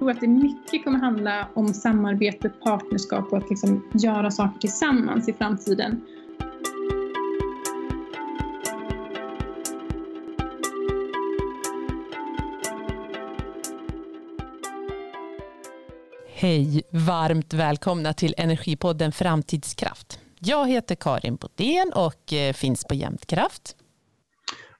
tror att det mycket kommer handla om samarbete, partnerskap och att liksom göra saker tillsammans i framtiden. Hej, varmt välkomna till Energipodden Framtidskraft. Jag heter Karin Bodén och eh, finns på Jämtkraft.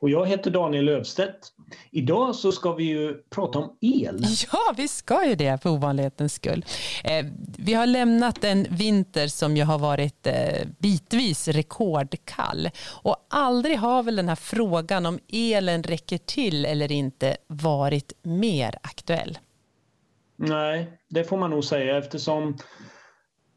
Och jag heter Daniel Löfstedt. Idag så ska vi ju prata om el. Ja, vi ska ju det för ovanlighetens skull. Eh, vi har lämnat en vinter som ju har varit eh, bitvis rekordkall. Och aldrig har väl den här frågan om elen räcker till eller inte varit mer aktuell. Nej, det får man nog säga eftersom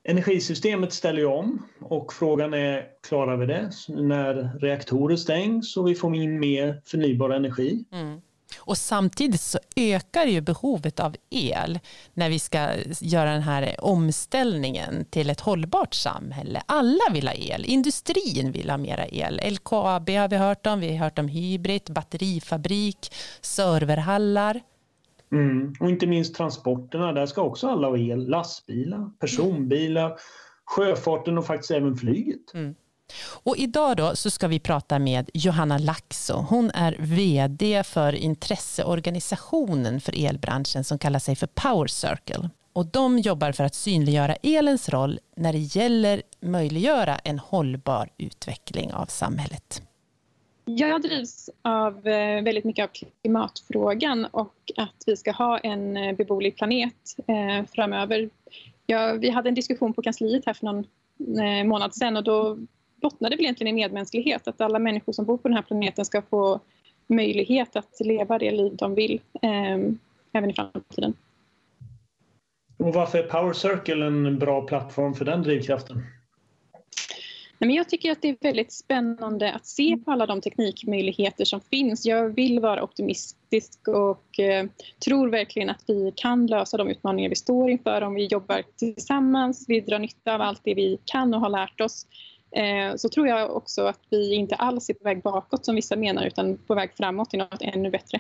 energisystemet ställer ju om och frågan är klarar vi det när reaktorer stängs och vi får in mer förnybar energi. Mm. Och samtidigt så ökar ju behovet av el när vi ska göra den här omställningen till ett hållbart samhälle. Alla vill ha el, industrin vill ha mera el. LKAB har vi hört om, vi har hört om Hybrid, batterifabrik, serverhallar. Mm. Och inte minst transporterna, där ska också alla ha el. Lastbilar, personbilar, sjöfarten och faktiskt även flyget. Mm. Och idag då så ska vi prata med Johanna Laxo. Hon är VD för intresseorganisationen för elbranschen som kallar sig för Power Circle. Och de jobbar för att synliggöra elens roll när det gäller möjliggöra en hållbar utveckling av samhället. Jag drivs av eh, väldigt mycket av klimatfrågan och att vi ska ha en eh, beboelig planet eh, framöver. Ja, vi hade en diskussion på kansliet här för någon månad sedan och då bottnade väl egentligen i medmänsklighet. Att alla människor som bor på den här planeten ska få möjlighet att leva det liv de vill även i framtiden. Och varför är Power Circle en bra plattform för den drivkraften? Men jag tycker att det är väldigt spännande att se på alla de teknikmöjligheter som finns. Jag vill vara optimistisk och eh, tror verkligen att vi kan lösa de utmaningar vi står inför om vi jobbar tillsammans, vi drar nytta av allt det vi kan och har lärt oss. Eh, så tror jag också att vi inte alls är på väg bakåt som vissa menar utan på väg framåt till något ännu bättre.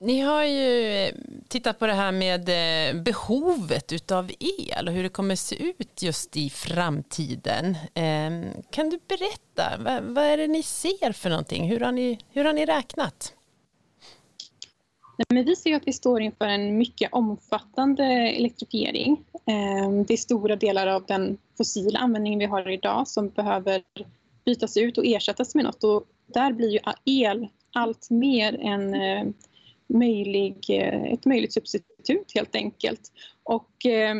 Ni har ju eh, tittat på det här med eh, behovet utav el och hur det kommer se ut just i framtiden. Ehm, kan du berätta, vad är det ni ser för någonting? Hur har ni, hur har ni räknat? Men vi ser att vi står inför en mycket omfattande elektrifiering. Ehm, det är stora delar av den fossila användningen vi har idag som behöver bytas ut och ersättas med något. Och där blir ju el allt mer en eh, möjlig, eh, ett möjligt substitut helt enkelt. Och, eh,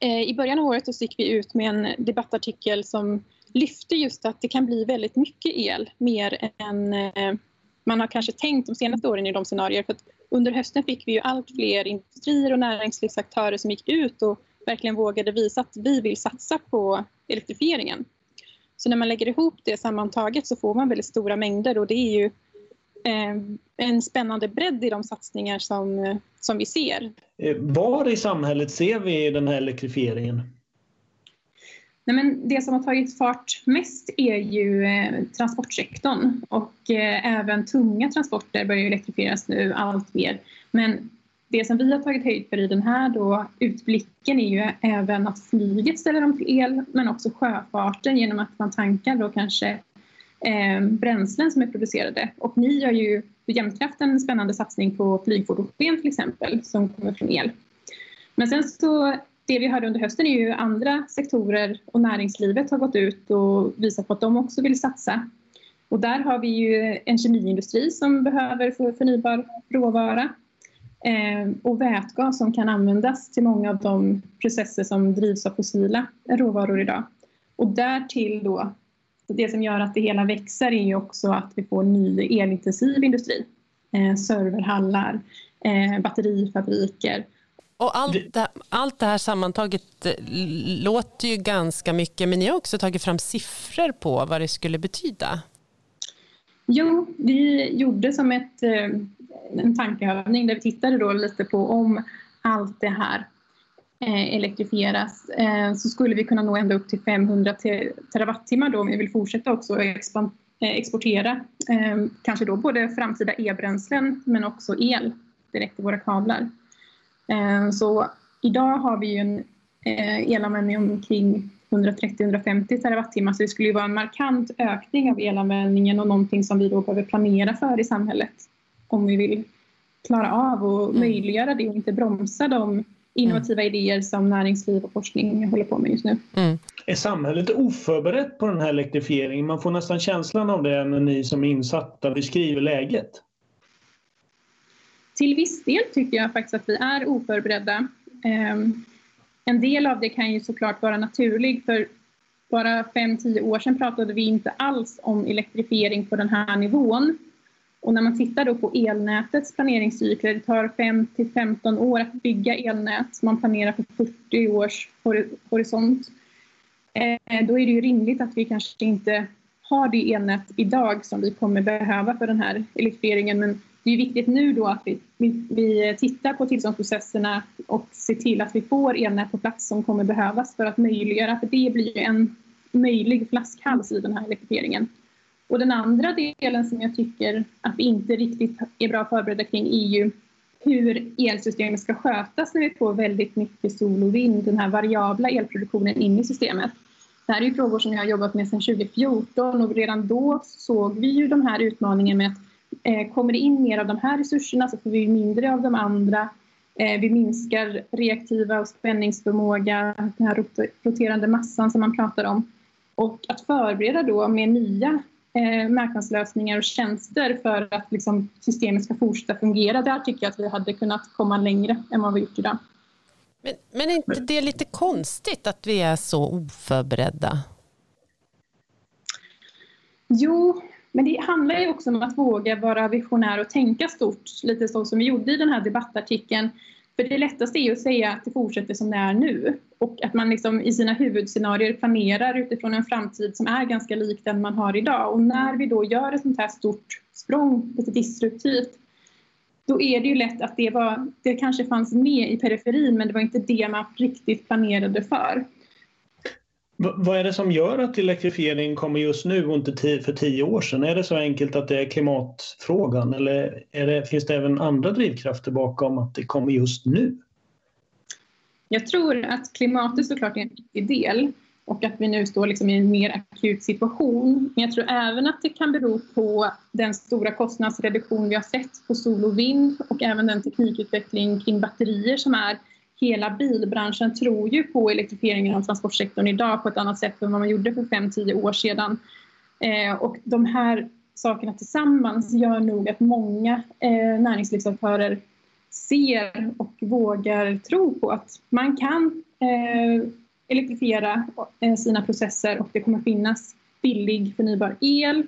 eh, I början av året så gick vi ut med en debattartikel som lyfte just att det kan bli väldigt mycket el, mer än eh, man har kanske tänkt de senaste åren i de scenarier. För under hösten fick vi ju allt fler industrier och näringslivsaktörer som gick ut och verkligen vågade visa att vi vill satsa på elektrifieringen. Så när man lägger ihop det sammantaget så får man väldigt stora mängder och det är ju en spännande bredd i de satsningar som, eh, som vi ser. Eh, var i samhället ser vi den här elektrifieringen? Nej, men det som har tagit fart mest är ju eh, transportsektorn och eh, även tunga transporter börjar elektrifieras nu allt mer. Men det som vi har tagit höjd för i den här då, utblicken är ju även att flyget ställer om till el men också sjöfarten genom att man tankar då kanske eh, bränslen som är producerade. Och ni gör ju för Jämtkraft en spännande satsning på flygfordonsben till exempel som kommer från el. Men sen så det vi hörde under hösten är ju andra sektorer och näringslivet har gått ut och visat på att de också vill satsa. Och där har vi ju en kemiindustri som behöver förnybar råvara eh, och vätgas som kan användas till många av de processer som drivs av fossila råvaror idag. Och därtill då det som gör att det hela växer är ju också att vi får ny elintensiv industri. Eh, serverhallar, eh, batterifabriker. Och allt det, allt det här sammantaget eh, låter ju ganska mycket men ni har också tagit fram siffror på vad det skulle betyda. Jo, vi gjorde som ett, eh, en tankeövning där vi tittade då lite på om allt det här elektrifieras eh, så skulle vi kunna nå ända upp till 500 terawattimmar då om vi vill fortsätta också eh, exportera kanske då både framtida e-bränslen men också el direkt i våra kablar. Så idag har vi ju en elanvändning omkring 130-150 terawattimmar så det skulle ju vara en markant ökning av elanvändningen och någonting som vi då behöver planera för i samhället om vi vill klara av och mm. möjliggöra det och inte bromsa de innovativa mm. idéer som näringsliv och forskning håller på med just nu. Mm. Är samhället oförberett på den här elektrifieringen? Man får nästan känslan av det när ni som är insatta beskriver läget. Till viss del tycker jag faktiskt att vi är oförberedda. Um, en del av det kan ju såklart vara naturlig för bara 5-10 år sedan pratade vi inte alls om elektrifiering på den här nivån. Och när man tittar då på elnätets planeringscykler, det tar 5 15 år att bygga elnät, man planerar för 40 års horisont. Eh, då är det ju rimligt att vi kanske inte har det elnät idag som vi kommer behöva för den här elektrifieringen. Men det är viktigt nu då att vi, vi, vi, tittar på tillståndsprocesserna och ser till att vi får elnät på plats som kommer behövas för att möjliggöra, för det blir ju en möjlig flaskhals i den här elektrifieringen. Och den andra delen som jag tycker att vi inte riktigt är bra förberedda kring är ju hur elsystemet ska skötas när vi får väldigt mycket sol och vind, den här variabla elproduktionen in i systemet. Det här är ju frågor som jag har jobbat med sedan 2014 och redan då såg vi ju de här utmaningarna med att eh, kommer det in mer av de här resurserna så får vi mindre av de andra. Eh, vi minskar reaktiva och spänningsförmåga, den här roterande massan som man pratar om. Och att förbereda då med nya eh, marknadslösningar och tjänster för att liksom, systemet ska fortsätta fungera. Där tycker jag att vi hade kunnat komma längre än vad vi gjort idag. Men, men är inte det lite konstigt att vi är så oförberedda? Jo, men det handlar ju också om att våga vara visionär och tänka stort, lite så som vi gjorde i den här debattartikeln. För det lättaste är ju att säga att det fortsätter som det är nu och att man liksom i sina huvudscenarier planerar utifrån en framtid som är ganska lik den man har idag. Och när vi då gör ett sånt här stort språng, lite disruptivt, då är det ju lätt att det, var, det kanske fanns med i periferin men det var inte det man riktigt planerade för. Vad är det som gör att elektrifiering kommer just nu och inte för tio år sedan? Är det så enkelt att det är klimatfrågan eller det, finns det även andra drivkrafter bakom att det kommer just nu? Jag tror att klimatet såklart är en viktig del och att vi nu står liksom i en mer akut situation. Men jag tror även att det kan bero på den stora kostnadsreduktion vi har sett på sol och vind och även den teknikutveckling kring batterier som är hela bilbranschen tror ju på elektrifieringen av transportsektorn idag på ett annat sätt än vad man gjorde för 5-10 år sedan. Eh, och de här sakerna tillsammans gör nog att många eh, näringslivsaktörer ser och vågar tro på att man kan eh, elektrifiera eh, sina processer och det kommer finnas billig förnybar el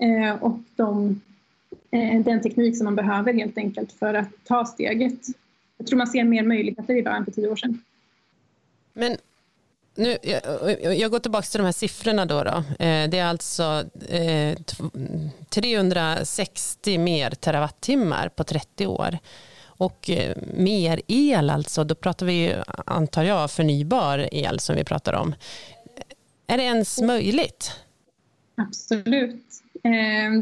eh, och de, eh, den teknik som man behöver helt enkelt för att ta steget jag tror man ser mer möjligheter idag än för tio år sedan. Men nu, jag, jag går tillbaka till de här siffrorna då. då. Eh, det är alltså 360 eh, mer terawattimmar på 30 år. Och eh, mer el alltså, då pratar vi antar jag förnybar el som vi pratar om. Är det ens möjligt? Absolut.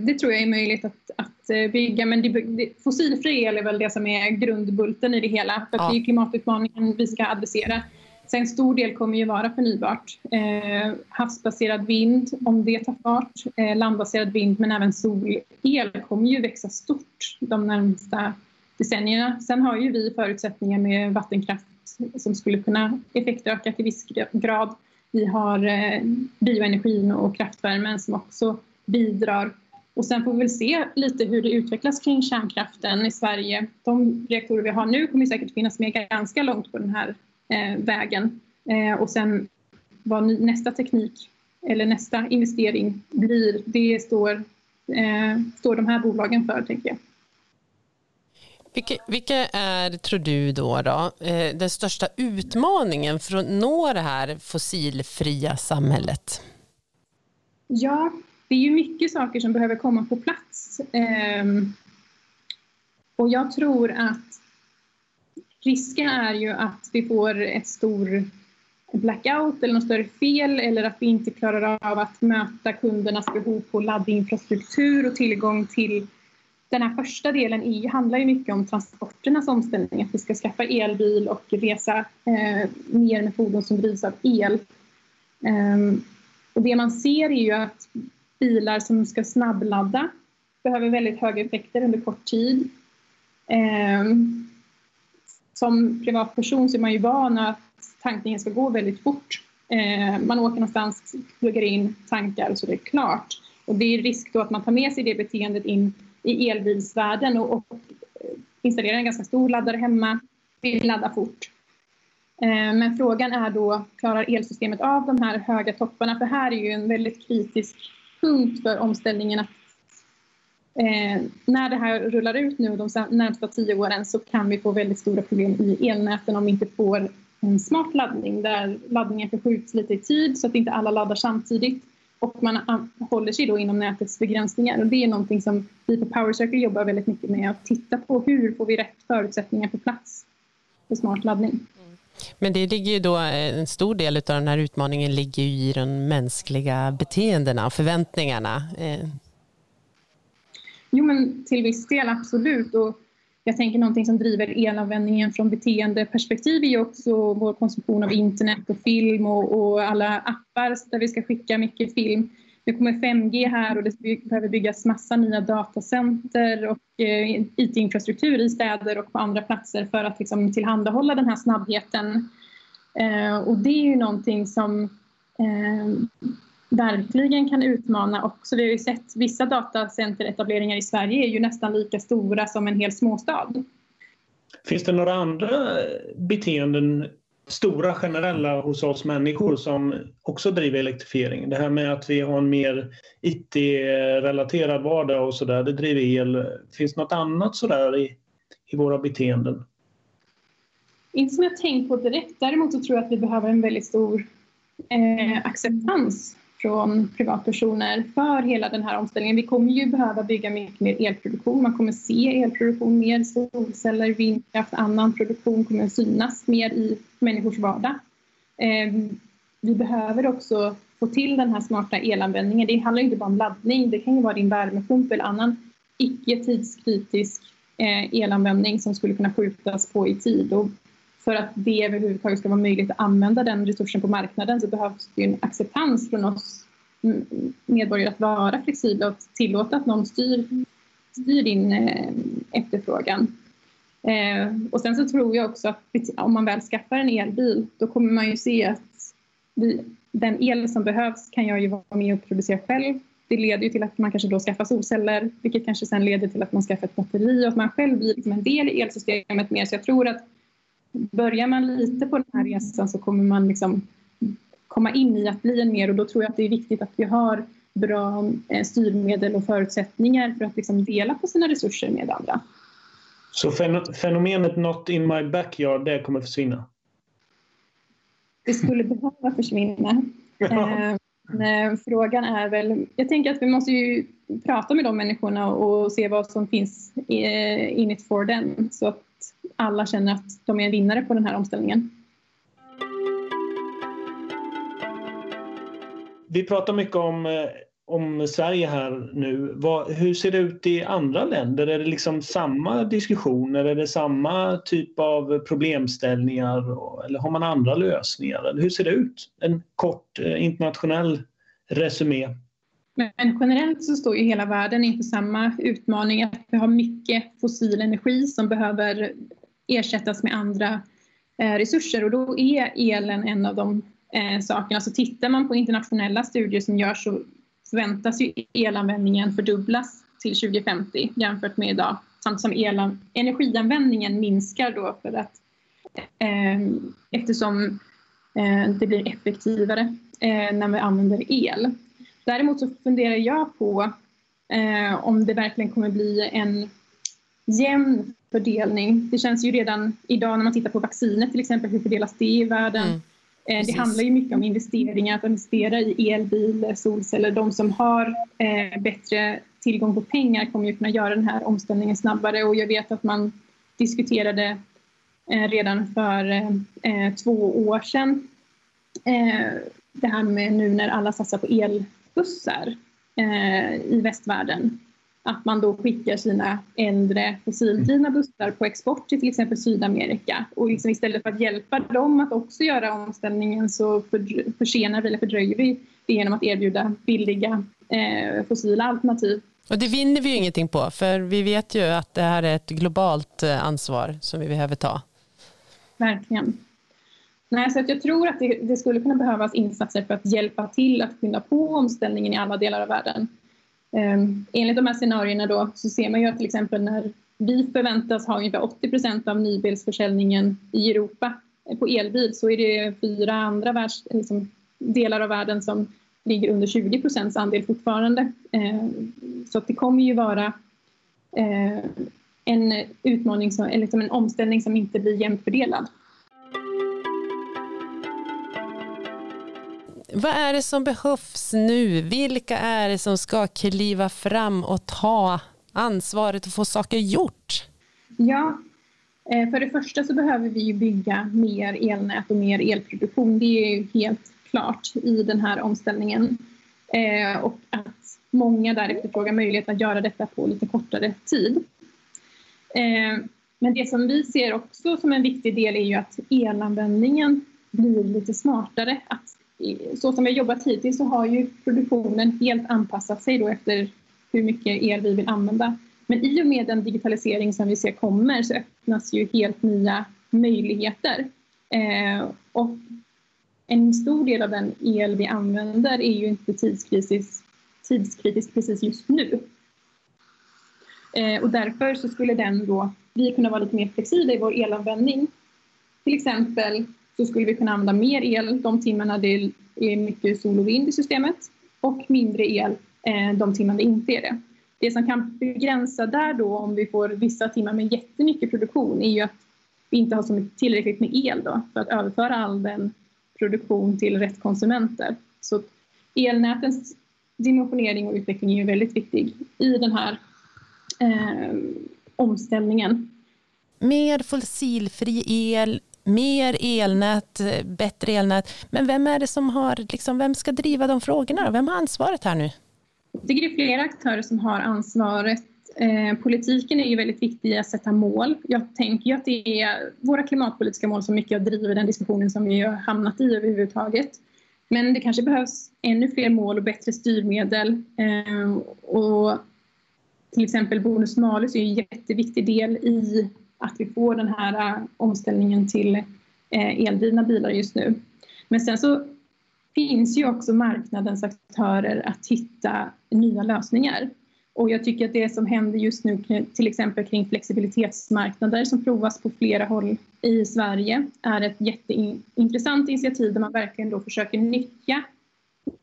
Det tror jag är möjligt att, att bygga. Men det, det, fossilfri el är väl det som är grundbulten i det hela. För ja. det är klimatutmaningen vi ska adressera. Sen en stor del kommer ju vara förnybart. Eh, havsbaserad vind, om det tar fart, eh, landbaserad vind men även solel kommer ju växa stort de närmsta decennierna. Sen har ju vi förutsättningar med vattenkraft som skulle kunna effektöka till viss grad. Vi har eh, bioenergin och kraftvärmen som också bidrar och sen får vi väl se lite hur det utvecklas kring kärnkraften i Sverige. De reaktorer vi har nu kommer säkert finnas med ganska långt på den här eh, vägen. Eh, och sen vad nästa teknik eller nästa investering blir, det står, eh, står de här bolagen för, tänker jag. Vilka, vilka, är, tror du, då, då eh, den största utmaningen för att nå det här fossilfria samhället? Ja, det är ju mycket saker som behöver komma på plats. Ehm, och jag tror att risken är ju att vi får ett stor blackout eller något större fel eller att vi inte klarar av att möta kundernas behov på laddinfrastruktur och tillgång till den här första delen i, handlar ju mycket om transporternas omställning, att vi ska skaffa elbil och resa eh, mer med fordon som drivs av el. Um, och det man ser är ju att bilar som ska snabbladda behöver väldigt höga effekter under kort tid. Eh, som privatperson så är man ju van att tankningen ska gå väldigt fort. Eh, man åker någonstans, pluggar in, tankar och så är det klart. Och det är risk då att man tar med sig det beteendet in i elbilsvärlden och, och eh, installerar en ganska stor laddare hemma, vill ladda fort. Eh, men frågan är då, klarar elsystemet av de här höga topparna? För här är ju en väldigt kritisk punkt för omställningen att eh, när det här rullar ut nu de närmsta tio åren så kan vi få väldigt stora problem i elnäten om vi inte får en smart laddning där laddningen förskjuts lite i tid så att inte alla laddar samtidigt och man håller sig då inom nätets begränsningar. Och det är någonting som vi på PowerCircle jobbar väldigt mycket med, att titta på hur får vi rätt förutsättningar på plats för smart laddning. Men det ligger ju då, eh, en stor del av den här utmaningen ligger ju i de mänskliga beteendena och förväntningarna. Eh. Jo men till viss del absolut. Och jag tänker någonting som driver elanvändningen från beteendeperspektiv är ju också vår konsumtion av internet och film och, och alla appar där vi ska skicka mycket film. Nu kommer 5G här och det behöver byggas massa nya datacenter och eh, IT-infrastruktur i städer och på andra platser för att liksom, tillhandahålla den här snabbheten. Eh, och det är ju någonting som eh, verkligen kan utmana också. Vi har ju sett vissa datacenteretableringar i Sverige är ju nästan lika stora som en hel småstad. Finns det några andra beteenden, stora generella hos oss människor som också driver elektrifiering? Det här med att vi har en mer IT-relaterad vardag och sådär, det driver el. Finns det något annat sådär i, i våra beteenden? Inte som jag tänkt på direkt. Däremot så tror jag att vi behöver en väldigt stor eh, acceptans från privatpersoner för hela den här omställningen. Vi kommer ju behöva bygga mycket mer elproduktion. Man kommer se elproduktion mer, solceller, vindkraft, annan produktion kommer synas mer i människors vardag. Ehm, vi behöver också få till den här smarta elanvändningen. Det handlar inte bara om laddning, det kan ju vara din värmepump eller annan icke tidskritisk eh, elanvändning som skulle kunna skjutas på i tid. Och för att det överhuvudtaget ska vara möjligt att använda den resursen på marknaden så behövs det en acceptans från oss medborgare att vara flexibla och tillåta att någon styr, styr din eh, efterfrågan. Eh, och sen så tror jag också att om man väl skaffar en elbil då kommer man ju se att vi, den el som behövs kan jag ju vara med och producera själv. Det leder ju till att man kanske då skaffar solceller vilket kanske sen leder till att man skaffar ett batteri och att man själv blir liksom en del i elsystemet mer. Så jag tror att börjar man lite på den här resan så kommer man liksom komma in i att bli en mer och då tror jag att det är viktigt att vi har bra eh, styrmedel och förutsättningar för att liksom dela på sina resurser med andra. Så fenomenet not in my backyard, det kommer försvinna? Det skulle behöva försvinna. Ja. Eh, frågan är väl, jag tänker att vi måste ju prata med de människorna och se vad som finns in it for them så att alla känner att de är en vinnare på den här omställningen. Vi pratar mycket om, eh, om Sverige här nu. Vad, hur ser det ut i andra länder? Är det liksom samma diskussioner? Är det samma typ av problemställningar? Eller har man andra lösningar? Eller hur ser det ut? En kort eh, internationell resumé. Men generellt så står ju hela världen inför samma utmaning att vi har mycket fossil energi som behöver ersättas med andra eh, resurser och då är elen en av de eh, sakerna. Så tittar man på internationella studier som görs så förväntas ju elanvändningen fördubblas till 2050 jämfört med idag samt som el, energianvändningen minskar då för att eh, eftersom eh, det blir effektivare eh, när vi använder el. Däremot så funderar jag på eh, om det verkligen kommer bli en jämn fördelning. Det känns ju redan idag när man tittar på vaccinet till exempel, hur fördelas det i världen? Mm. Eh, det handlar ju mycket om investeringar, att investera i elbil, solceller. De som har eh, bättre tillgång på pengar kommer ju kunna göra den här omställningen snabbare och jag vet att man diskuterade eh, redan för eh, eh två år sedan det här med nu när alla satsar på elbussar i västvärlden att man då skickar sina äldre fossildrivna bussar på export till till exempel Sydamerika. Och liksom istället för att hjälpa dem att också göra omställningen så försenar vi eller fördröjer vi det genom att erbjuda billiga eh, fossila alternativ. Och det vinner vi ju ingenting på, för vi vet ju att det här är ett globalt eh, ansvar som vi behöver ta. Verkligen. Nej, så att jag tror att det, det, skulle kunna behövas insatser för att hjälpa till att skynda på omställningen i alla delar av världen. Um, enligt de här scenarierna då, så ser man ju att till exempel när vi förväntas ha ungefär 80 procent av nybilsförsäljningen i Europa på elbil så är det fyra andra världs, liksom, delar av världen som ligger under 20 procents andel fortfarande. Uh, så att det kommer ju vara uh, en utmaning, som, eller liksom en omställning som inte blir jämnt fördelad. Vad är det som behövs nu? Vilka är det som ska kliva fram och ta ansvaret och få saker gjort? Ja, eh, för det första så behöver vi bygga mer elnät och mer elproduktion. Det är ju helt klart i den här omställningen. Eh, och att många där efterfrågar möjlighet att göra detta på lite kortare tid. Eh, men det som vi ser också som en viktig del är ju att elanvändningen blir lite smartare. Att så som vi har jobbat hittills så har ju produktionen helt anpassat sig då efter hur mycket el vi vill använda. Men i och med den digitalisering som vi ser kommer så öppnas ju helt nya möjligheter. Eh, och en stor del av den el vi använder är ju inte tidskritisk, tidskritisk precis just nu. Eh, och därför så skulle den då, vi kunna vara lite mer flexibla i vår elanvändning. Till exempel så skulle vi kunna använda mer el de timmarna det är mycket sol och vind i systemet och mindre el eh, de timmar det inte är det. Det som kan begränsa där då om vi får vissa timmar med jättemycket produktion är ju att vi inte har så mycket, tillräckligt med el då för att överföra all den produktion till rätt konsumenter. Så elnätens dimensionering och utveckling är ju väldigt viktig i den här eh, omställningen. Mer fossilfri el, mer elnät, bättre elnät. Men vem är det som har, liksom, vem ska driva de frågorna? Vem har ansvaret här nu? Jag tycker det är flera aktörer som har ansvaret. Eh, politiken är ju väldigt viktig i att sätta mål. Jag tänker ju att det är våra klimatpolitiska mål som mycket driver den diskussionen som vi har hamnat i överhuvudtaget. Men det kanske behövs ännu fler mål och bättre styrmedel. Eh, och till exempel bonus malus är en jätteviktig del i att vi får den här äh, omställningen till äh, eldrivna bilar just nu. Men sen så finns ju också marknadens aktörer att hitta nya lösningar. Och jag tycker att det som händer just nu, till exempel kring flexibilitetsmarknader som provas på flera håll i Sverige, är ett jätteintressant initiativ där man verkligen då försöker nyttja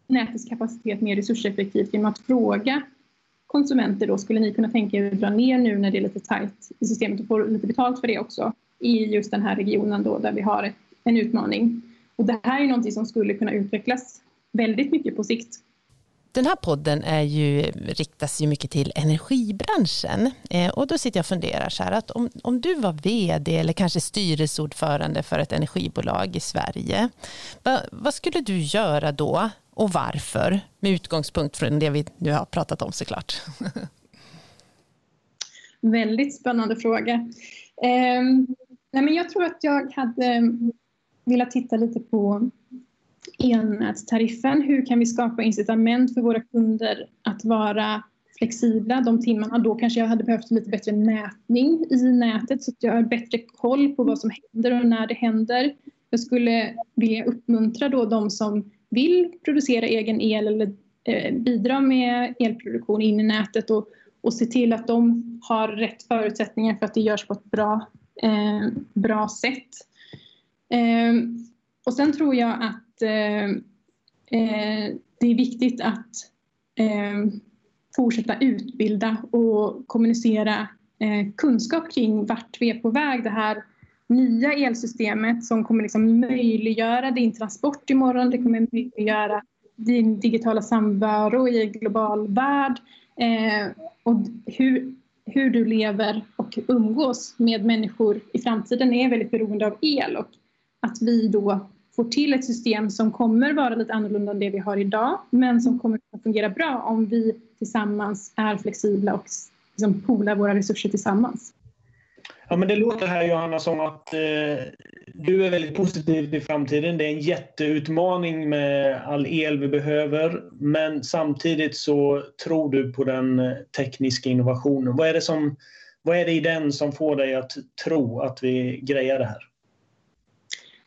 nätets kapacitet mer resurseffektivt genom att fråga konsumenter då, skulle ni kunna tänka er att dra ner nu när det är lite tajt i systemet och få lite betalt för det också i just den här regionen då där vi har en utmaning. Och det här är någonting som skulle kunna utvecklas väldigt mycket på sikt. Den här podden är ju, riktas ju mycket till energibranschen eh, och då sitter jag och funderar så här att om, om du var vd eller kanske styrelseordförande för ett energibolag i Sverige, va, vad skulle du göra då och varför? Med utgångspunkt från det vi nu har pratat om såklart. Väldigt spännande fråga. Eh, nej men jag tror att jag hade velat titta lite på elnätstariffen. Hur kan vi skapa incitament för våra kunder att vara flexibla de timmarna. Då kanske jag hade behövt lite bättre mätning i nätet så att jag har bättre koll på vad som händer och när det händer. Jag skulle vilja uppmuntra då de som vill producera egen el eller eh, bidra med elproduktion in i nätet och, och se till att de har rätt förutsättningar för att det görs på ett bra, eh, bra sätt. Eh, och sen tror jag att eh, eh det är viktigt att eh, fortsätta utbilda och kommunicera eh, kunskap kring vart vi är på väg. Det här nya elsystemet som kommer liksom möjliggöra din transport imorgon. Det kommer möjliggöra din digitala samvaro i en global värld eh, och hur, hur du lever och umgås med människor i framtiden är väldigt beroende av el och att vi då får till ett system som kommer vara lite annorlunda än det vi har idag men som kommer att fungera bra om vi tillsammans är flexibla och liksom poolar våra resurser tillsammans. Ja, men det låter här Johanna som att eh, du är väldigt positiv till framtiden. Det är en jätteutmaning med all el vi behöver. Men samtidigt så tror du på den eh, tekniska innovationen. Vad är det, som, vad är det i den som får dig att tro att vi grejar det här?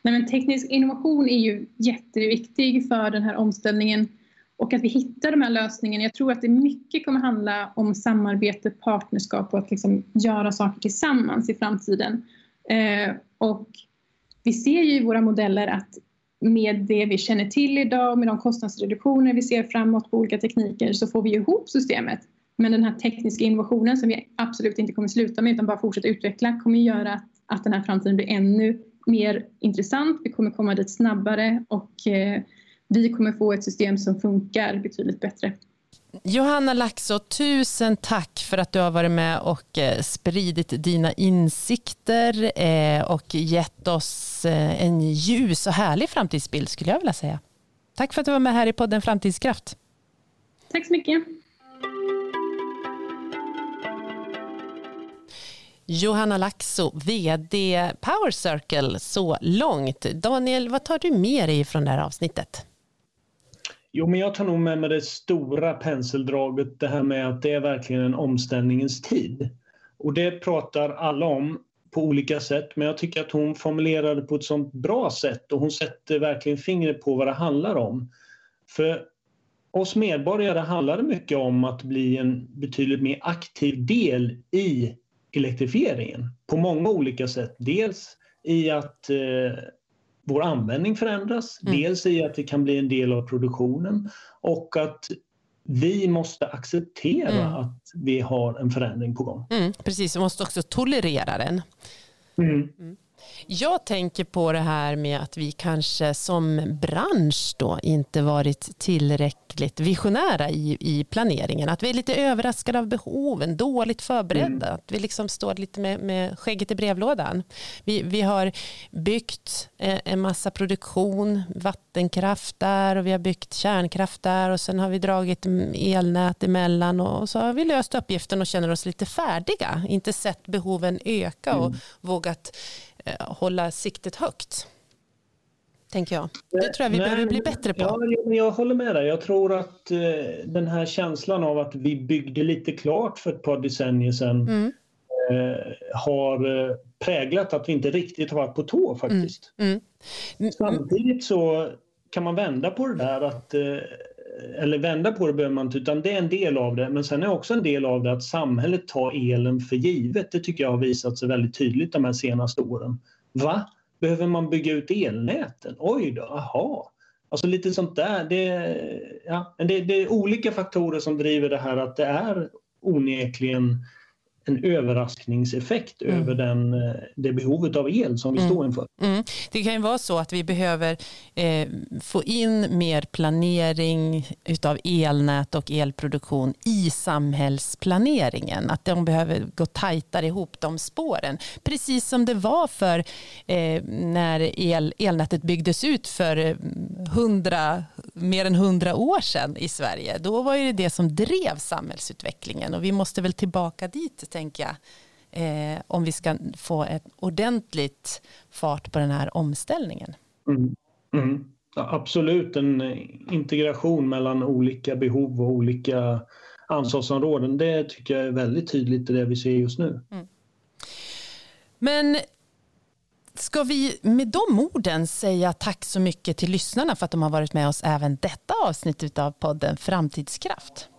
Nej, men teknisk innovation är ju jätteviktig för den här omställningen och att vi hittar de här lösningarna. Jag tror att det mycket kommer handla om samarbete, partnerskap och att liksom göra saker tillsammans i framtiden. Eh, och vi ser ju i våra modeller att med det vi känner till idag, med de kostnadsreduktioner vi ser framåt på olika tekniker så får vi ihop systemet. Men den här tekniska innovationen som vi absolut inte kommer sluta med utan bara fortsätta utveckla kommer göra att den här framtiden blir ännu mer intressant. Vi kommer komma dit snabbare och eh, vi kommer få ett system som funkar betydligt bättre. Johanna Laxå, tusen tack för att du har varit med och eh, spridit dina insikter eh, och gett oss eh, en ljus och härlig framtidsbild skulle jag vilja säga. Tack för att du var med här i podden Framtidskraft. Tack så mycket. Johanna Laxo, VD Power Circle så långt. Daniel, vad tar du med dig från det här avsnittet? Jo, men jag tar nog med mig det stora penseldraget, det här med att det är verkligen en omställningens tid. Och det pratar alla om på olika sätt, men jag tycker att hon formulerar det på ett sånt bra sätt och hon sätter verkligen fingret på vad det handlar om. För oss medborgare handlar det mycket om att bli en betydligt mer aktiv del i elektrifieringen på många olika sätt. Dels i att eh, vår användning förändras, mm. dels i att det kan bli en del av produktionen och att vi måste acceptera mm. att vi har en förändring på gång. Mm, precis, vi måste också tolerera den. Jag tänker på det här med att vi kanske som bransch då inte varit tillräckligt visionära i, i planeringen. Att vi är lite överraskade av behoven, dåligt förberedda. Mm. Att vi liksom står lite med, med skägget i brevlådan. Vi, vi har byggt eh, en massa produktion, vattenkraft där och vi har byggt kärnkraft där och sen har vi dragit elnät emellan och så har vi löst uppgiften och känner oss lite färdiga. Inte sett behoven öka och mm. vågat hålla siktet högt. Tänker jag. Det tror jag vi Nej, behöver bli bättre på. Ja, jag håller med dig. Jag tror att eh, den här känslan av att vi byggde lite klart för ett par decennier sedan mm. eh, har eh, präglat att vi inte riktigt har varit på tå faktiskt. Mm. Mm. Samtidigt så kan man vända på det där att eh, eller vända på det behöver man inte, utan det är en del av det. Men sen är också en del av det att samhället tar elen för givet. Det tycker jag har visat sig väldigt tydligt de här senaste åren. Va? Behöver man bygga ut elnäten? Oj då, aha. Alltså lite sånt där. Det, ja, det, det är olika faktorer som driver det här att det är onekligen en överraskningseffekt mm. över den, eh, det behovet av el som vi mm. står inför. Mm. Det kan ju vara så att vi behöver eh, få in mer planering utav elnät och elproduktion i samhällsplaneringen. Att de behöver gå tajtare ihop de spåren. Precis som det var för eh, när el, elnätet byggdes ut för 100, eh, mer än hundra år sedan i Sverige. Då var det det som drev samhällsutvecklingen och vi måste väl tillbaka dit tänker jag. Eh, om vi ska få ett ordentligt fart på den här omställningen. Mm. Mm. Ja, absolut en integration mellan olika behov och olika ansvarsområden. Det tycker jag är väldigt tydligt i det vi ser just nu. Mm. Men ska vi med de orden säga tack så mycket till lyssnarna för att de har varit med oss även detta avsnitt av podden Framtidskraft?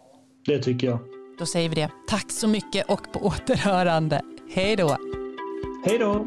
Det tycker jag. Då säger vi det. Tack så mycket och på återhörande. Hej då. Hej då.